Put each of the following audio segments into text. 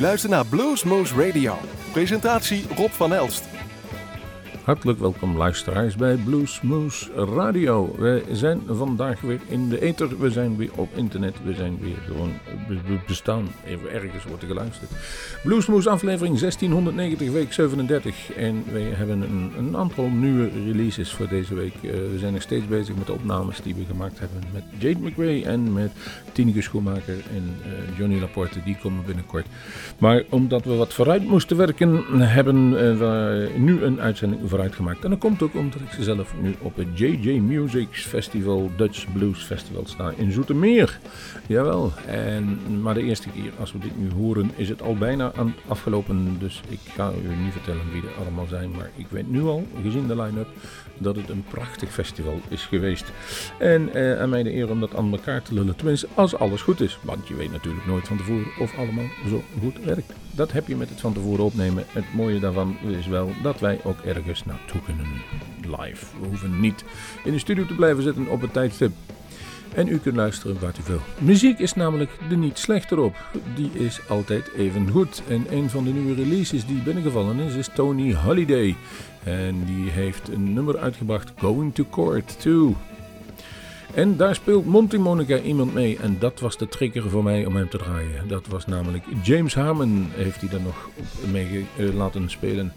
luistert naar Bluesmoose Radio. Presentatie Rob van Elst. Hartelijk welkom luisteraars bij Bluesmoose Radio. We zijn vandaag weer in de ether, we zijn weer op internet, we zijn weer gewoon bestaan. Even ergens wordt er geluisterd. Bluesmoose aflevering 1690, week 37. En we hebben een, een aantal nieuwe releases voor deze week. Uh, we zijn nog steeds bezig met de opnames die we gemaakt hebben met Jade McRae en met Tineke Schoenmaker en uh, Johnny Laporte. Die komen binnenkort. Maar omdat we wat vooruit moesten werken, hebben we nu een uitzending En dat komt ook omdat ik zelf nu op het JJ Music Festival, Dutch Blues Festival sta in Zoetermeer. Jawel, en, maar de eerste keer als we dit nu horen is het al bijna aan afgelopen. Dus ik ga u niet vertellen wie er allemaal zijn. Maar ik weet nu al, gezien de line-up, dat het een prachtig festival is geweest. En eh, aan mij de eer om dat aan elkaar te lullen. Tenminste, als alles goed is. Want je weet natuurlijk nooit van tevoren of allemaal zo goed werkt. Dat heb je met het van tevoren opnemen. Het mooie daarvan is wel dat wij ook ergens naartoe kunnen live. We hoeven niet in de studio te blijven zitten op het tijdstip. En u kunt luisteren wat u wil. Muziek is namelijk er niet slechter op. Die is altijd even goed. En een van de nieuwe releases die binnengevallen is, is Tony Holiday. En die heeft een nummer uitgebracht, Going to Court 2. En daar speelt Monty Monica iemand mee. En dat was de trigger voor mij om hem te draaien. Dat was namelijk James Harmon, heeft hij daar nog mee uh, laten spelen.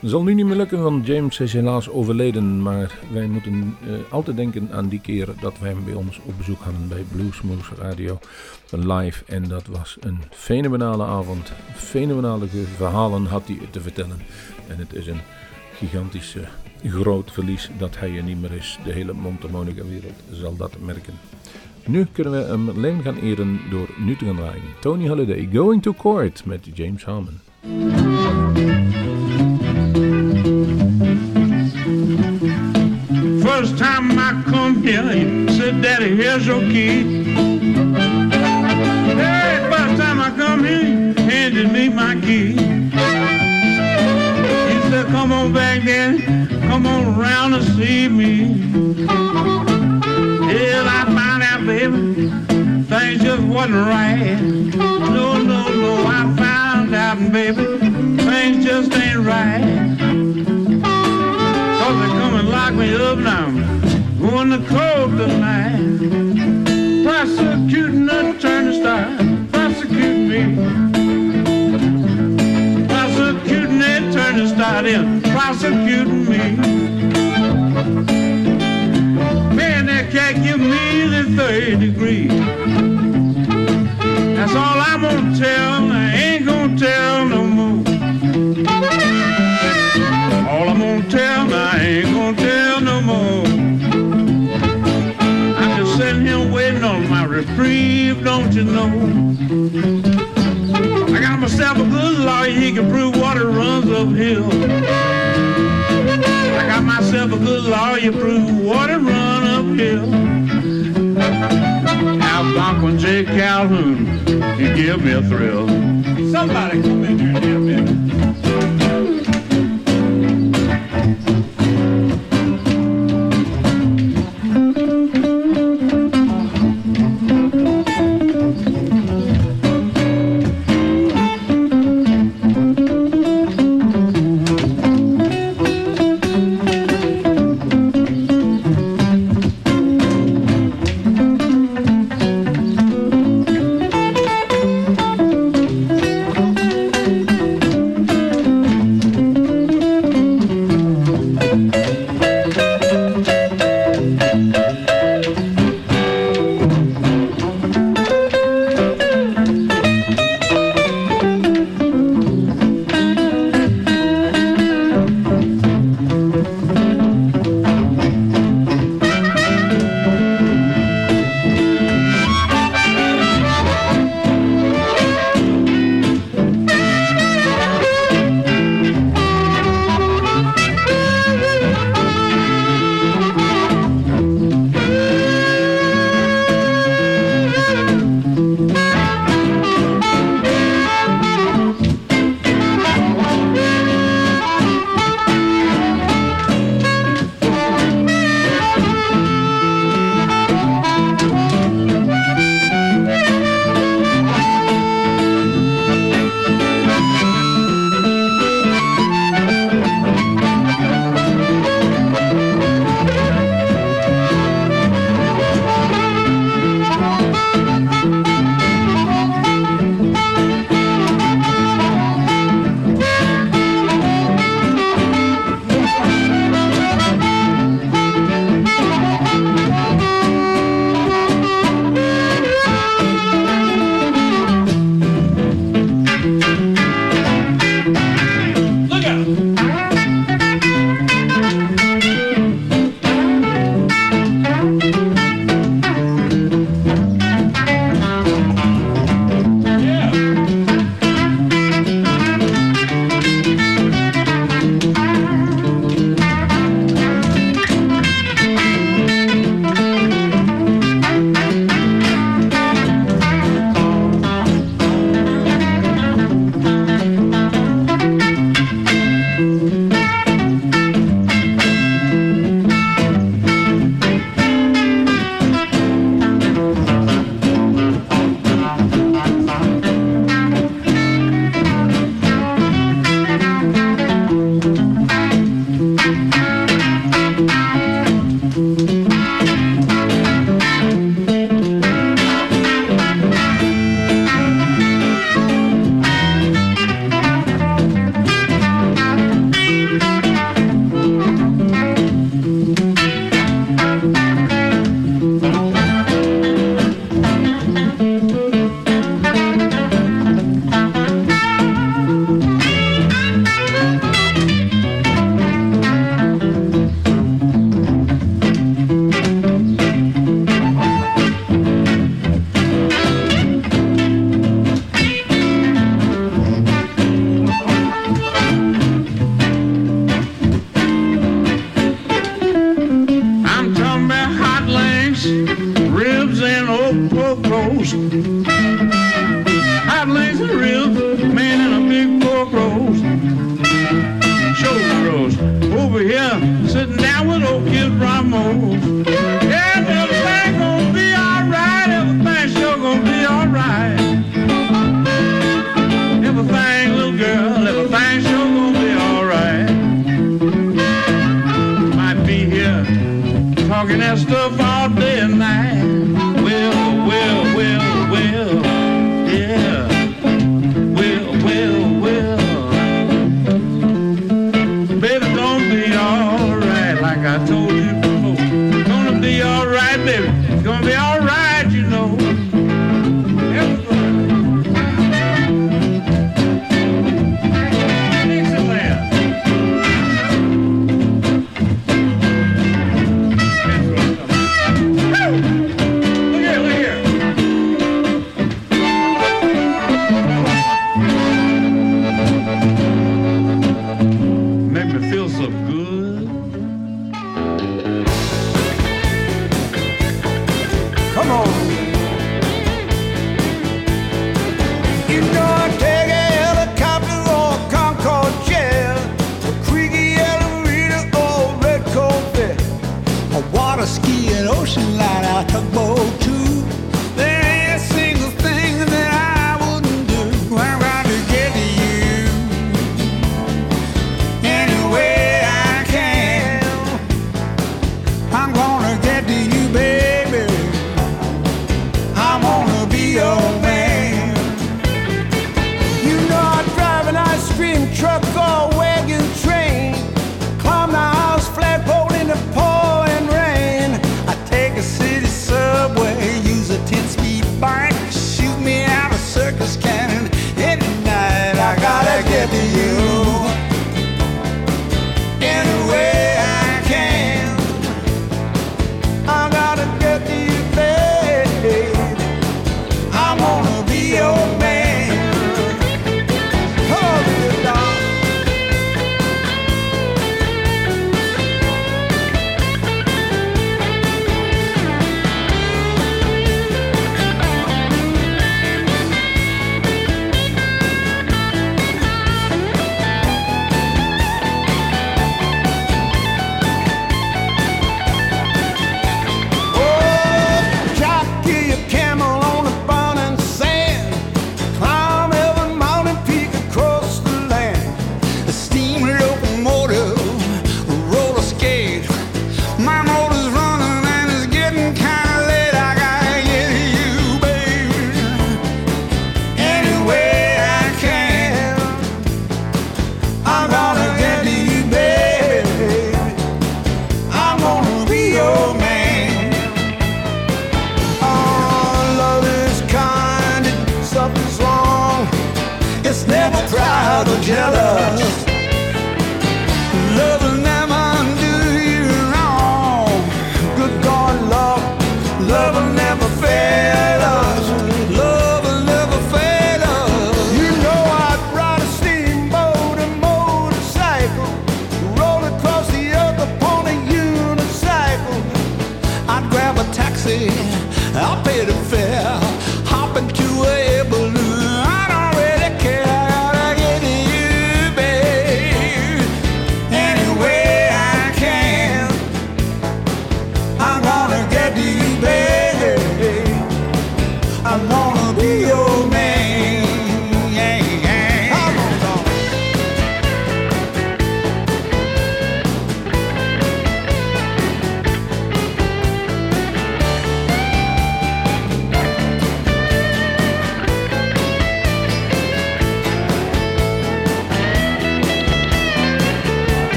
Dat zal nu niet meer lukken, want James is helaas overleden. Maar wij moeten uh, altijd denken aan die keer dat wij hem bij ons op bezoek hadden bij Bluesmoose Radio live. En dat was een fenomenale avond. Fenomenale verhalen had hij te vertellen. En het is een gigantische groot verlies dat hij er niet meer is. De hele Montemonica-wereld zal dat merken. Nu kunnen we hem alleen gaan eren door nu te gaan draaien. Tony Holiday, Going to Court met James Harmon. First time I come here, he said, Daddy, here's your key. Hey, first time I come here, he handed me my key. On back, Daddy, come on around and see me. Till I find out, baby, things just wasn't right. No, no, no, I found out, baby, things just ain't right. Cause they come and lock me up now, going to court tonight. Prosecuting attorney start, prosecute me. The attorney start in, prosecuting me. Man, they can't give me the third degree. That's all I'm gonna tell, I ain't gonna tell no more. All I'm gonna tell, I ain't gonna tell no more. I'm just sitting here waiting on my reprieve, don't you know? Myself a good lawyer, he can prove water runs uphill. I got myself a good lawyer, prove water run uphill. Algonquin J. Calhoun, he give me a thrill. Somebody come in here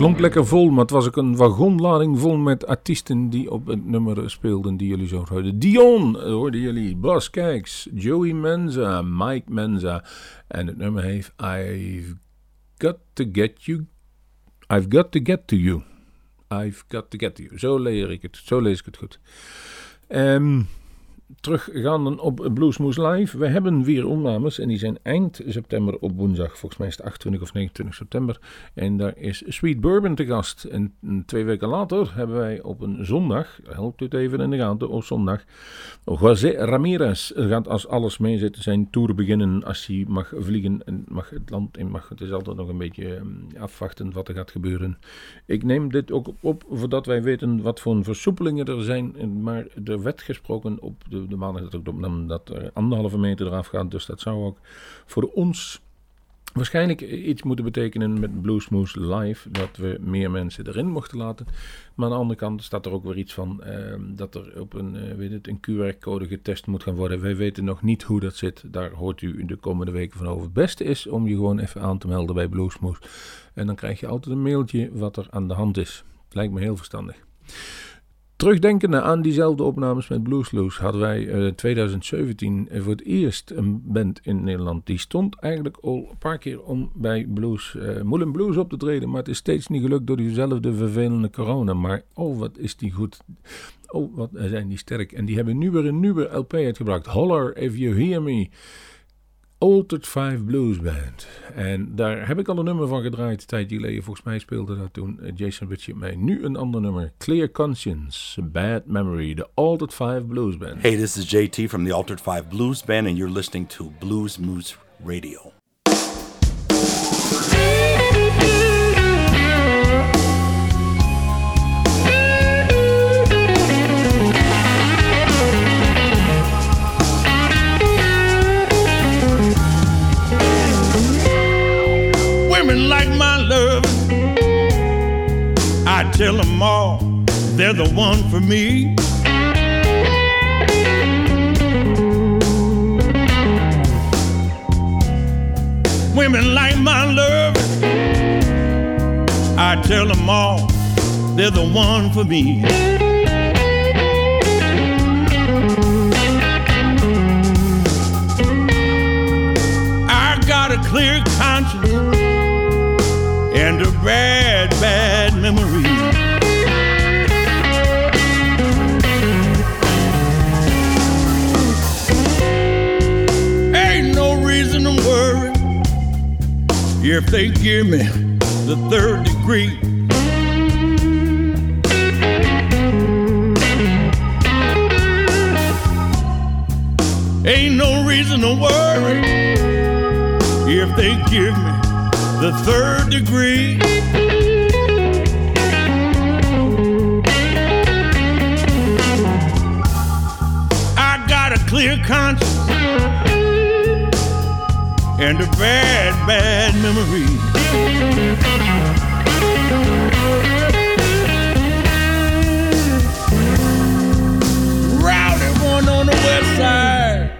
klonk lekker vol, maar het was ook een wagonlading vol met artiesten die op het nummer speelden die jullie zo hoorden. Dion hoorden jullie, Bas Kijks, Joey Menza, Mike Menza. En het nummer heeft I've got to get you, I've got to get to you. I've got to get to you. Zo leer ik het, zo lees ik het goed. Um, teruggaande op Bluesmoes Live. We hebben weer opnames en die zijn eind september op woensdag. Volgens mij is het 28 of 29 september. En daar is Sweet Bourbon te gast. En twee weken later hebben wij op een zondag, helpt het even in de gaten, op zondag, José Ramirez gaat als alles meezit zijn tour beginnen. Als hij mag vliegen en mag het land in mag. Het is altijd nog een beetje ehm, afwachten wat er gaat gebeuren. Ik neem dit ook op voordat wij weten wat voor versoepelingen er zijn. Maar er werd gesproken op de de, maandag dat dat er anderhalve meter eraf gaat. Dus dat zou ook voor ons waarschijnlijk iets moeten betekenen met Bluesmoose Live. Dat we meer mensen erin mochten laten. Maar aan de andere kant staat er ook weer iets van ehm, dat er op een, uh, weet het, een QR-code getest moet gaan worden. Wij weten nog niet hoe dat zit. Daar hoort u de komende weken van over. Het beste is om je gewoon even aan te melden bij Bluesmoose. En dan krijg je altijd een mailtje wat er aan de hand is. Lijkt me heel verstandig. Terugdenkende aan diezelfde opnames met Bluesloos hadden wij uh, eh, 2017 voor het eerst een band in Nederland. Die stond eigenlijk al een paar keer om bij Blues, uh, Moulin Blues op te treden. Maar het is steeds niet gelukt door diezelfde vervelende corona. Maar oh, wat is die goed. Oh, wat zijn die sterk. En die hebben nu weer een nieuwe LP uitgebracht. Holler If You Hear Me. Altered Five Blues Band. En daar heb ik al een nummer van gedraaid. Een tijdje geleden, volgens mij speelde dat toen eh, Jason Ritchie mee. Nu een ander nummer. Clear Conscience, Bad Memory, The Altered Five Blues Band. Hey, this is JT from the Altered Five Blues Band and you're listening to Blues Moose Radio. Tell them all they're the one for me. Women like my love, I tell them all they're the one for me. I got a clear conscience and a bad, bad memory. If they give me the third degree. Ain't no reason to worry if they give me the third degree. I got a clear conscience and a bad, bad memory. Rowdy one on the west side.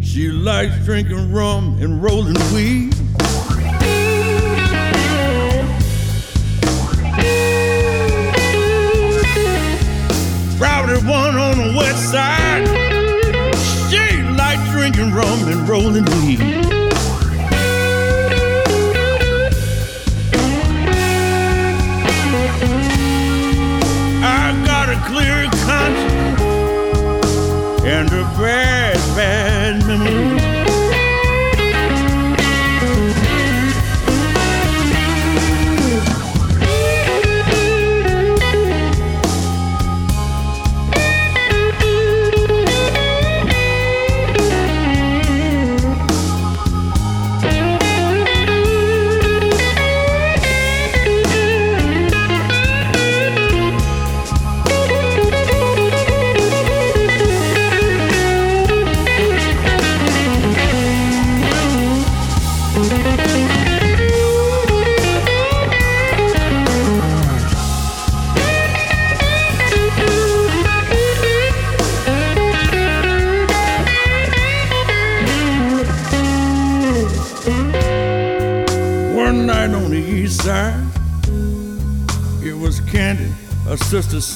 She likes drinking rum and rolling weed. Rowdy one on the west side. She likes drinking rum and rolling weed. man.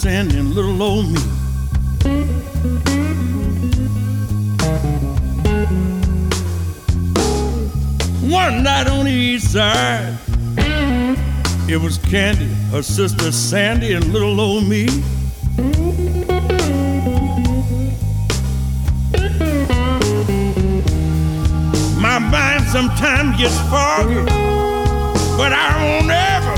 And little old me. One night on the east side, it was Candy, her sister Sandy, and little old me. My mind sometimes gets foggy, but I won't ever,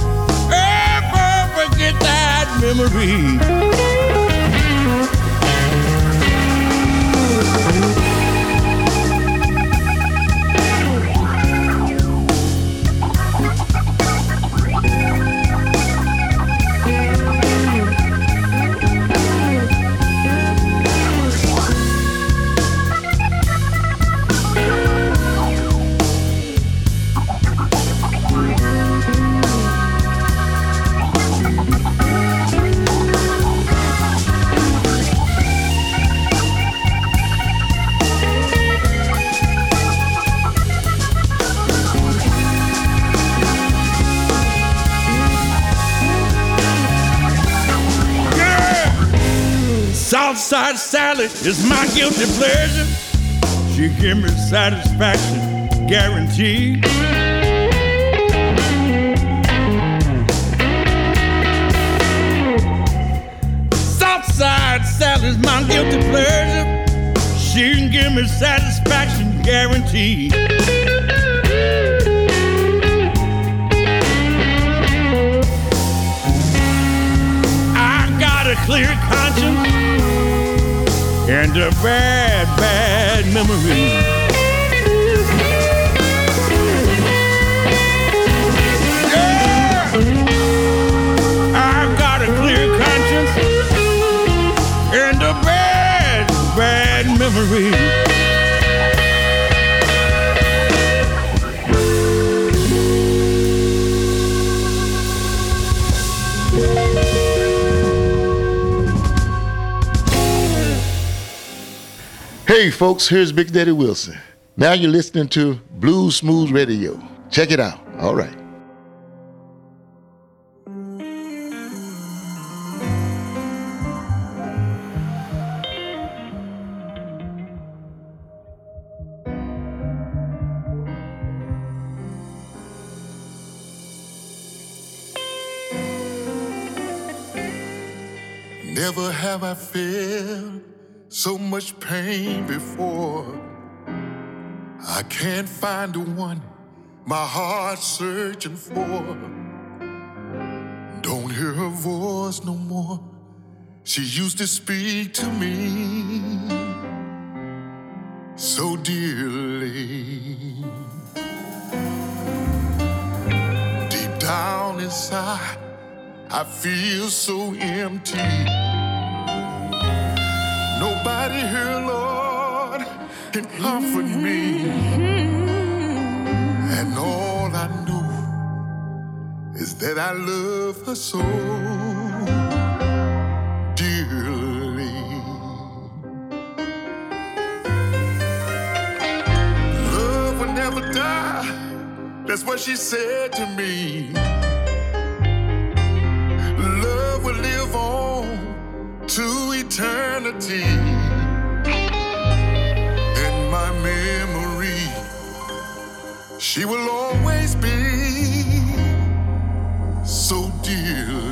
memory. Southside salad is my guilty pleasure. She give me satisfaction, guaranteed. Southside salad is my guilty pleasure. She can give me satisfaction, guaranteed. I got a clear conscience and a bad, bad memory. Yeah, I've got a clear conscience and a bad, bad memory. Hey, folks, here's Big Daddy Wilson. Now you're listening to Blues Smooth Radio. Check it out. All right. So much pain before. I can't find the one my heart's searching for. Don't hear her voice no more. She used to speak to me so dearly. Deep down inside, I feel so empty. Nobody here, Lord, can comfort me. And all I know is that I love her so dearly. Love will never die. That's what she said to me. To eternity. In my memory, she will always be so dearly.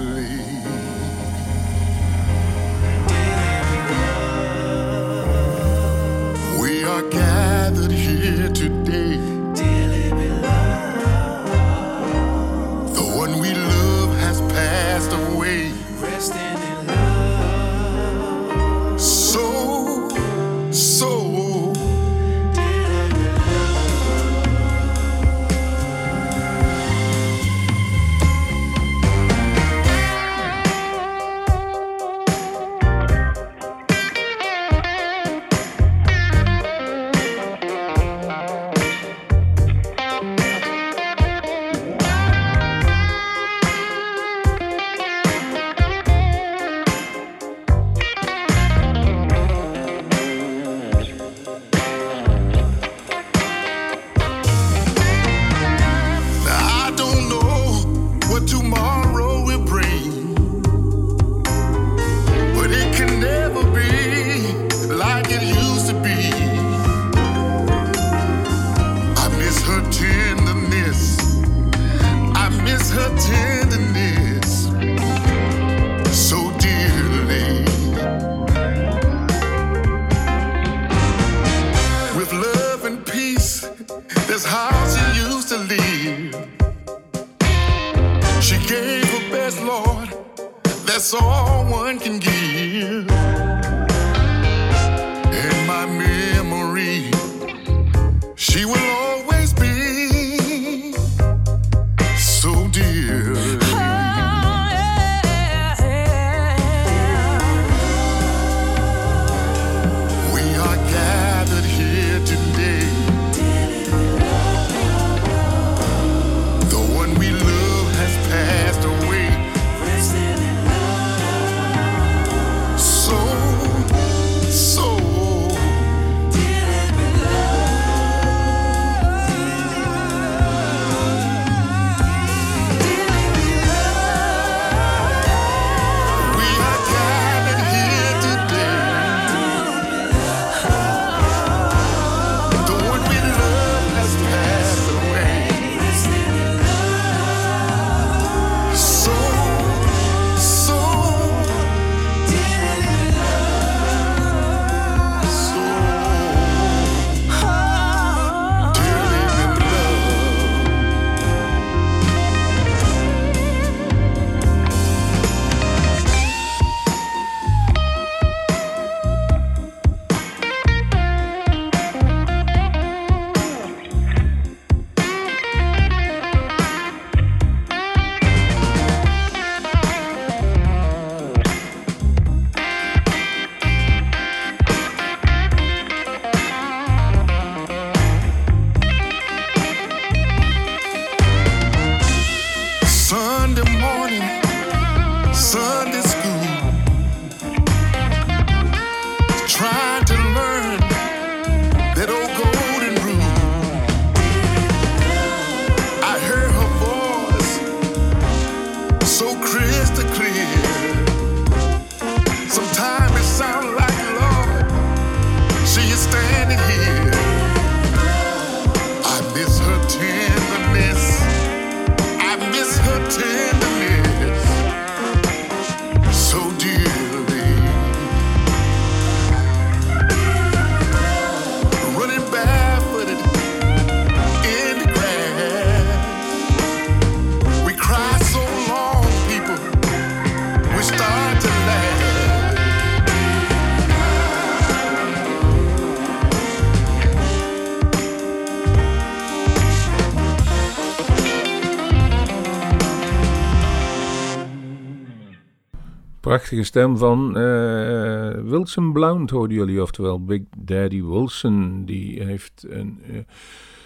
Prachtige stem van eh, Wilson Blount hoorden jullie, oftewel Big Daddy Wilson. Die heeft een, eh,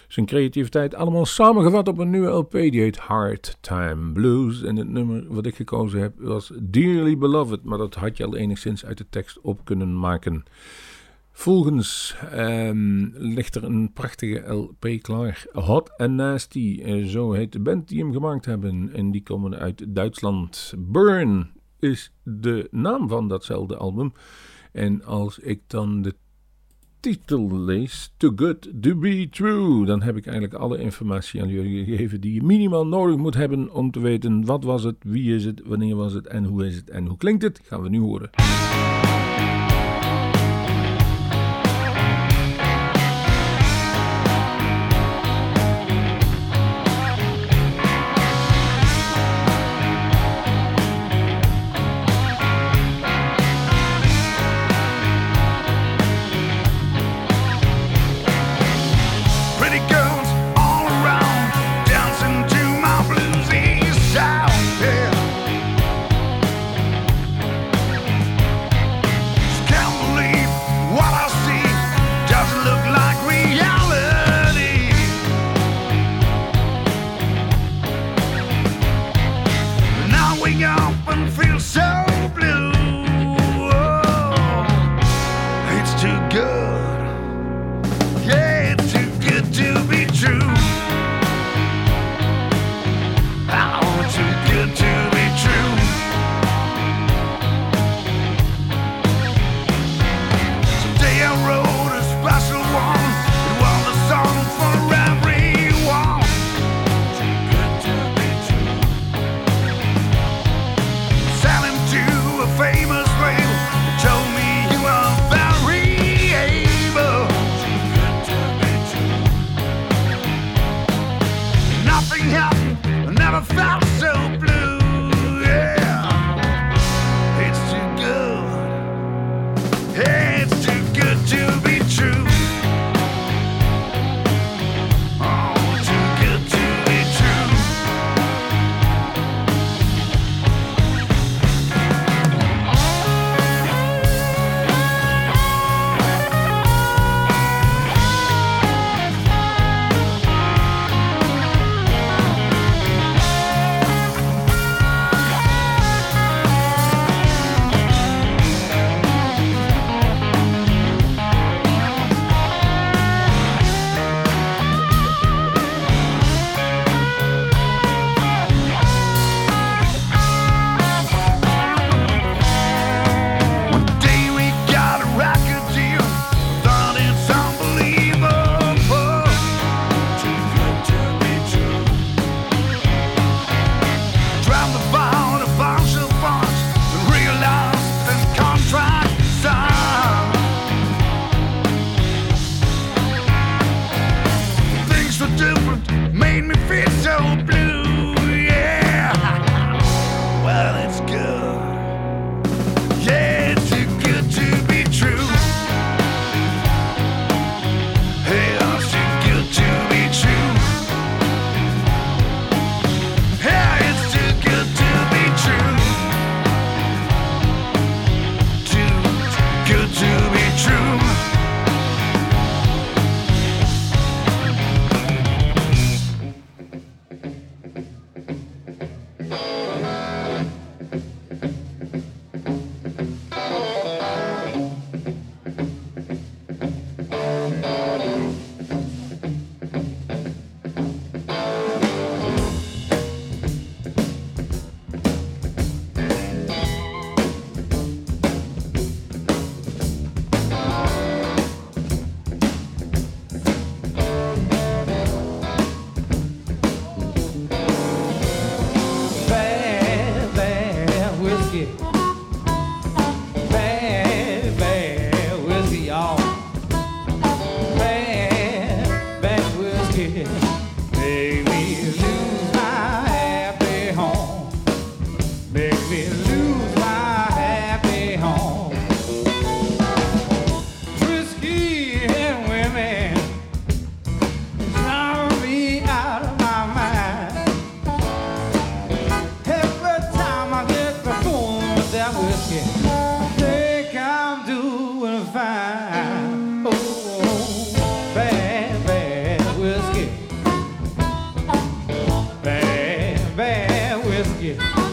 zijn creativiteit allemaal samengevat op een nieuwe LP. Die heet Hard Time Blues. En het nummer wat ik gekozen heb was Dearly Beloved. Maar dat had je al enigszins uit de tekst op kunnen maken. Volgens ehm, ligt er een prachtige LP klaar. Hot and Nasty, eh, zo heet de band die hem gemaakt hebben. En die komen uit Duitsland. Burn is de naam van datzelfde album. En als ik dan de titel lees, Too Good To Be True, dan heb ik eigenlijk alle informatie aan jullie gegeven die je minimaal nodig moet hebben om te weten wat was het, wie is het, wanneer was het en hoe is het en hoe klinkt het, gaan we nu horen. I'm free. повестки.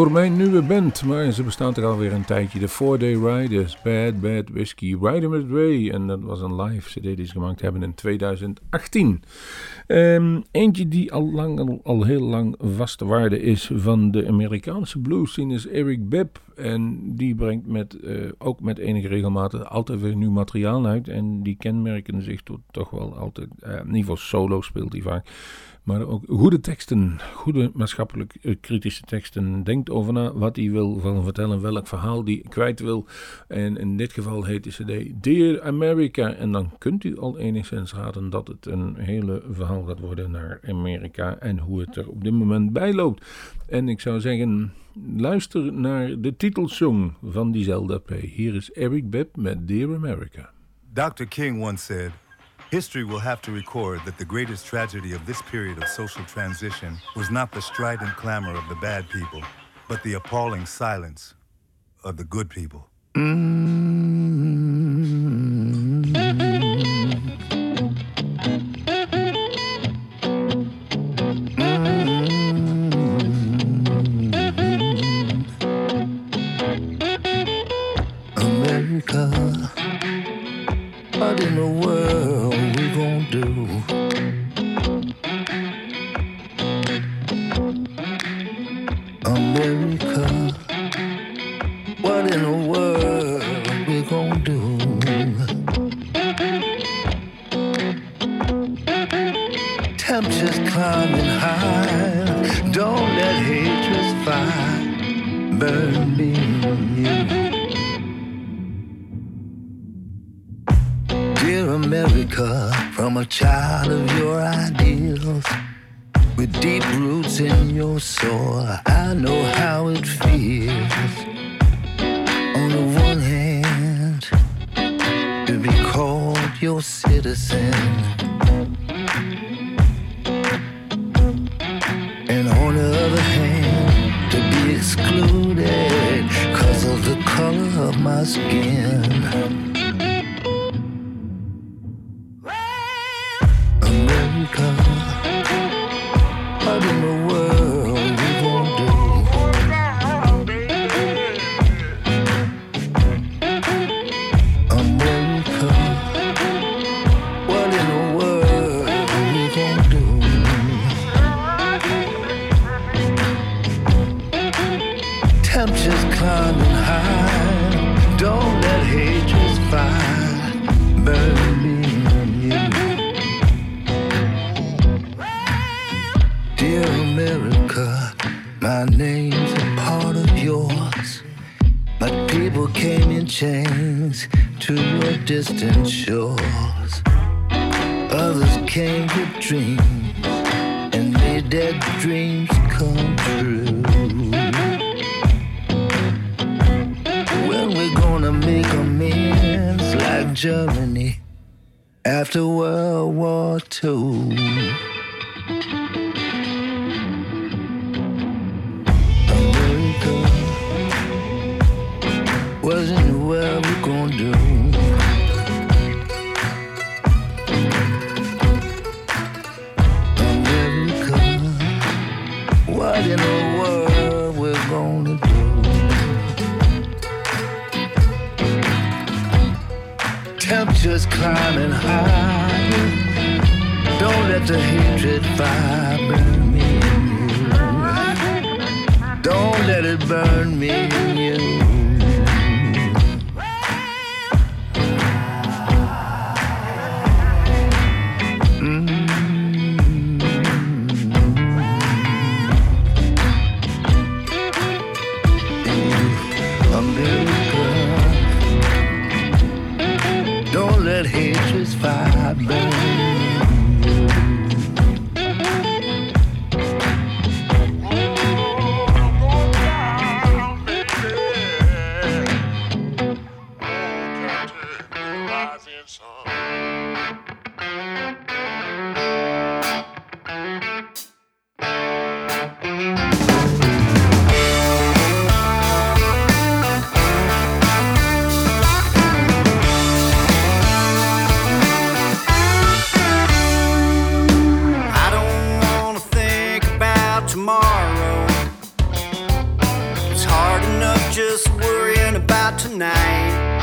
Voor mij nieuwe band, maar ze bestaat er alweer een tijdje. De Four Day Riders, Bad Bad Whiskey, Rider with Ray. En dat was een live cd die ze gemaakt hebben in 2018. Ehm, eentje die al, lang, al, heel lang vaste waarde is van de Amerikaanse blues scene is Eric Bibb. En die brengt met, eh, ook met enige regelmaat altijd weer nieuw materiaal uit. En die kenmerken zich toch wel altijd, eh, in ieder geval solo speelt hij vaak. Maar ook goede teksten, goede maatschappelijk eh, kritische teksten. Denkt over na wat hij wil van vertellen, welk verhaal hij kwijt wil. En in dit geval heet de CD Dear America. En dan kunt u al enigszins raden dat het een hele verhaal gaat worden naar Amerika en hoe het er op dit moment bij loopt. En ik zou zeggen, luister naar de titelsong van diezelfde EP. Hier is Eric Bibb met Dear America. Dr. King once said, History will have to record that the greatest tragedy of this period of social transition was not the strident clamor of the bad people, but the appalling silence of the good people. Mm-hmm. can you dream and made that dreams come true? When we're gonna make amends like Germany after World War II. Don't let the hatred fire burn me. Don't let it burn me. just worrying about tonight.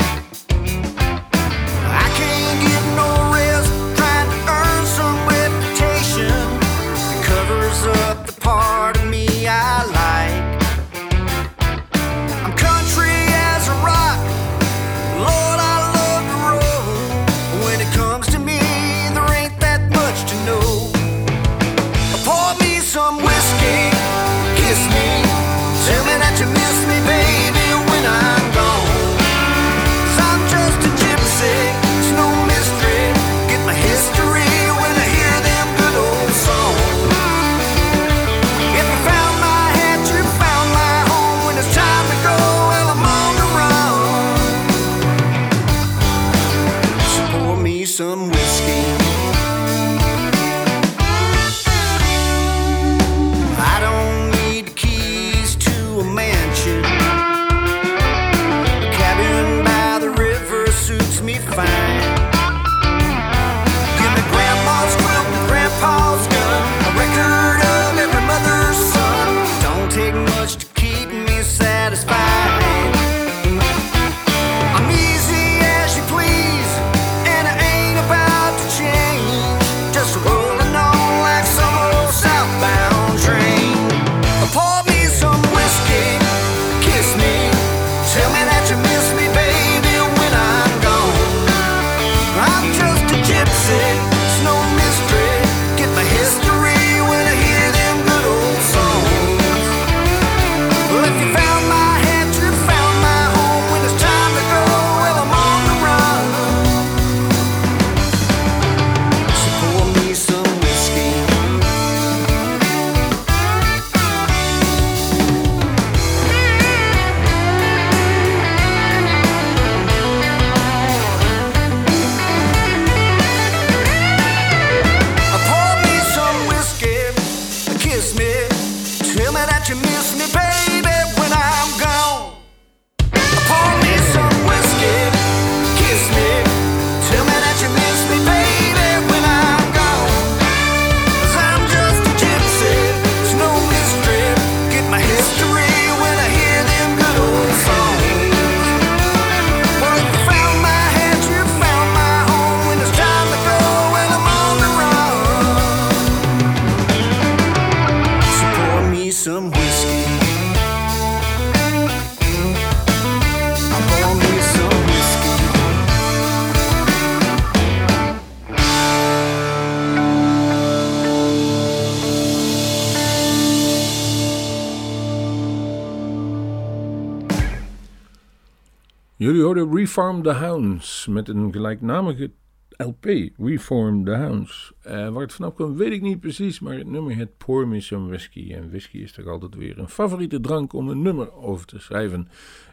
Hoorden Reform the Hounds met een gelijknamige LP, Reform the Hounds. Eh, waar het vanaf kwam weet ik niet precies, maar het nummer heet Pour Whiskey. En whisky is toch altijd weer een favoriete drank om een nummer over te schrijven.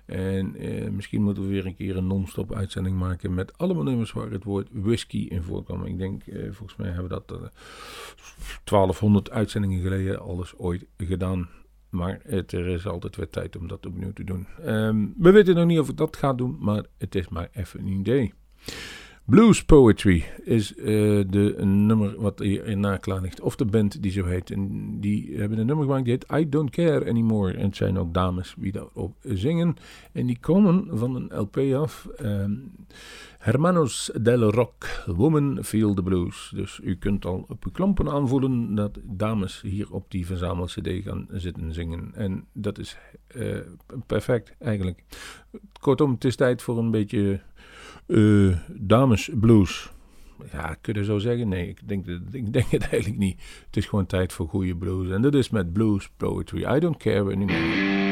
En eh, misschien moeten we weer een keer een non-stop uitzending maken met allemaal nummers waar het woord whisky in voorkwam. Ik denk, eh, volgens mij hebben we dat eh, 1200 uitzendingen geleden alles ooit gedaan. Maar het, er is altijd weer tijd om dat opnieuw te doen. Ehm, we weten nog niet of ik dat ga doen, maar het is maar even een idee. Blues Poetry is eh, de nummer wat hier in naklaar ligt. Of de band die zo heet. En die hebben een nummer gemaakt die heet I Don't Care Anymore. En het zijn ook dames die daarop zingen. En die komen van een LP af. Ehm, Hermanos del Rock, Woman Feel the Blues. Dus u kunt al op uw klampen aanvoelen dat dames hier op die verzamel-cd gaan zitten zingen. En dat is eh, perfect eigenlijk. Kortom, het is tijd voor een beetje eh damesblues. Ja, kun je zo zeggen? Nee, ik denk, ik denk het eigenlijk niet. Het is gewoon tijd voor goede blues. En dat is met blues poetry. I don't care anymore.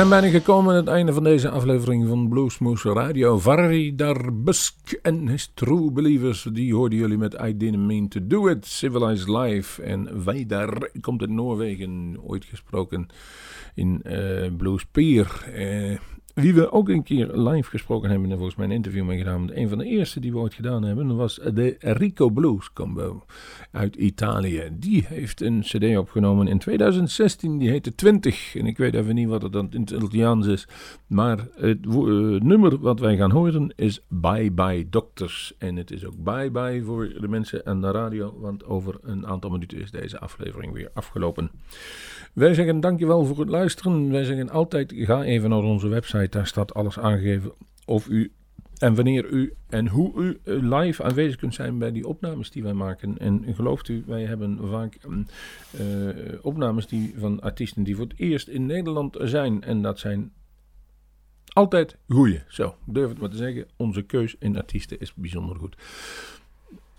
Zijn bijna gekomen aan het einde van deze aflevering van Bluesmoose Radio. Varry Darbusk en his True Believers, die hoorden jullie met I Didn't Mean To Do It, Civilized Life. En wij daar komt uit Noorwegen, ooit gesproken in eh Blues. Eh, wie we ook een keer live gesproken hebben en volgens mij een interview mee gedaan. Een van de eerste die we ooit gedaan hebben was de Rico Blues Combo uit Italië. Die heeft een cd opgenomen in 2016, die heette 20. En ik weet even niet wat het dan in het Italiaans is. Maar het eh, nummer wat wij gaan horen is Bye Bye Doctors. En het is ook bye bye voor de mensen aan de radio, want over een aantal minuten is deze aflevering weer afgelopen. Wij zeggen dankjewel voor het luisteren. Wij zeggen altijd, ga even naar onze website, daar staat alles aangegeven of u en wanneer u en hoe u live aanwezig kunt zijn bij die opnames die wij maken. En gelooft u, wij hebben vaak mm, eh, opnames die, van artiesten die voor het eerst in Nederland zijn. En dat zijn altijd goeie. Zo, durf het maar te zeggen. Onze keus in artiesten is bijzonder goed.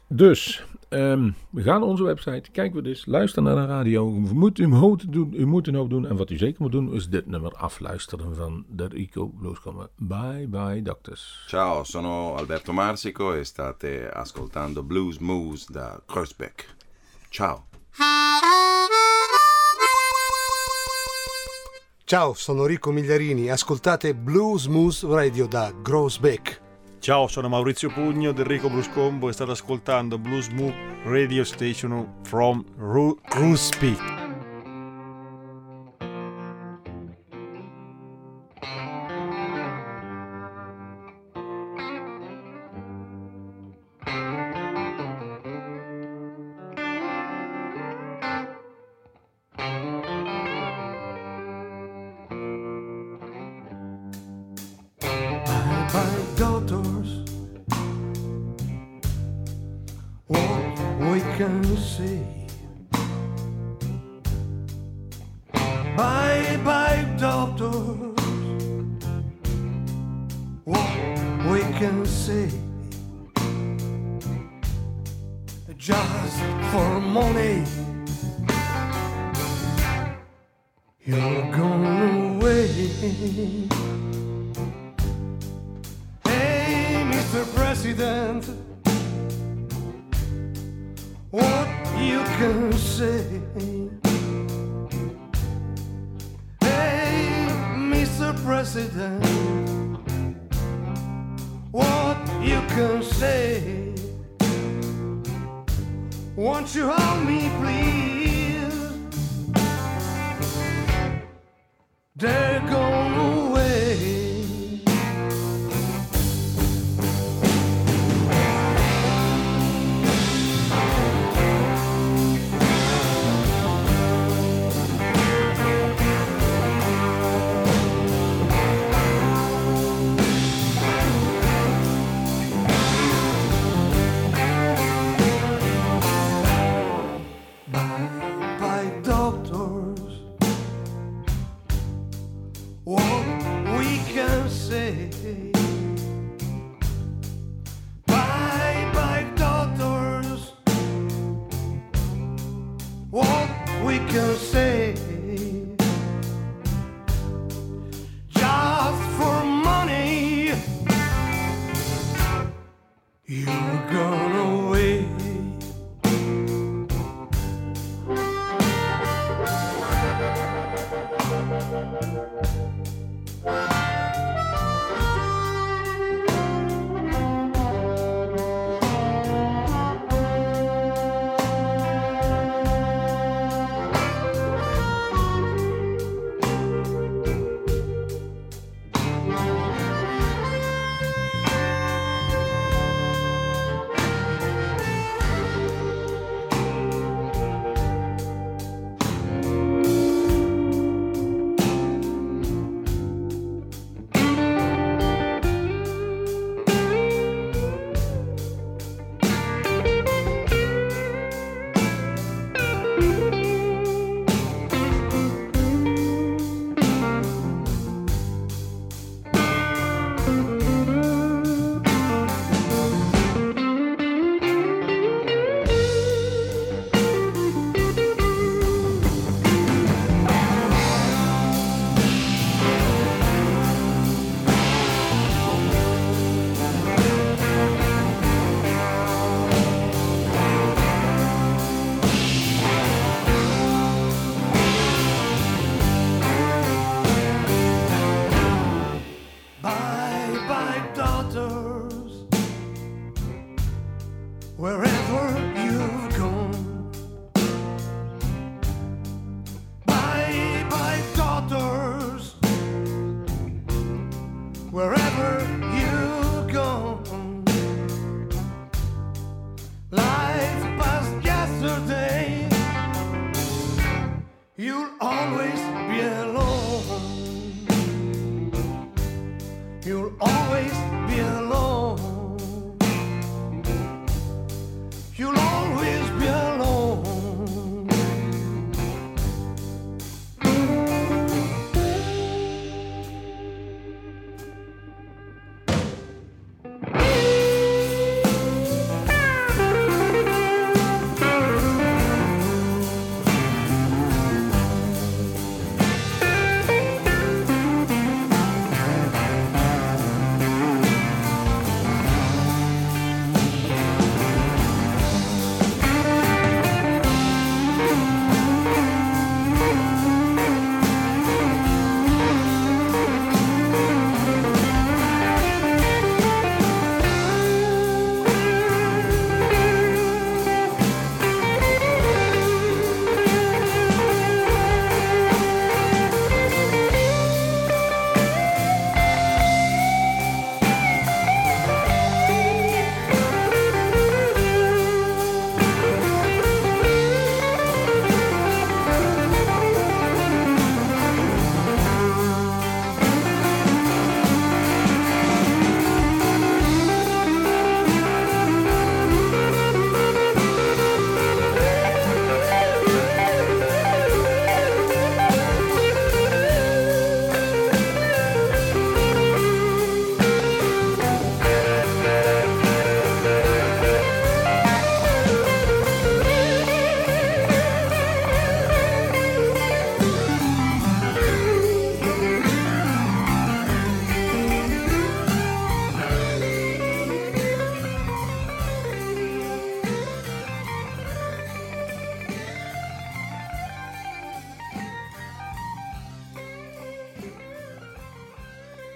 Dus, ehm, we gaan naar onze website, kijken we dus, luister naar de radio. U moet, u, moet doen, u moet een hoop doen. En wat u zeker moet doen, is dit nummer afluisteren van de Rico. Bye bye, doctors. Ciao, sono Alberto Marsico e state ascoltando Blues Moose da Kreuzbeck. Ciao. Ciao, sono Rico Migliarini, ascoltate Blues Moose Radio da Grossbeck. Ciao, sono Maurizio Pugno del Rico Blues Combo e state ascoltando Blues Move Radio Station from Ru-. Bye can see. Just for money. You're going away. Hey, Mr. President, what you can say? Hey, Mr. President. Won't you hold me, please?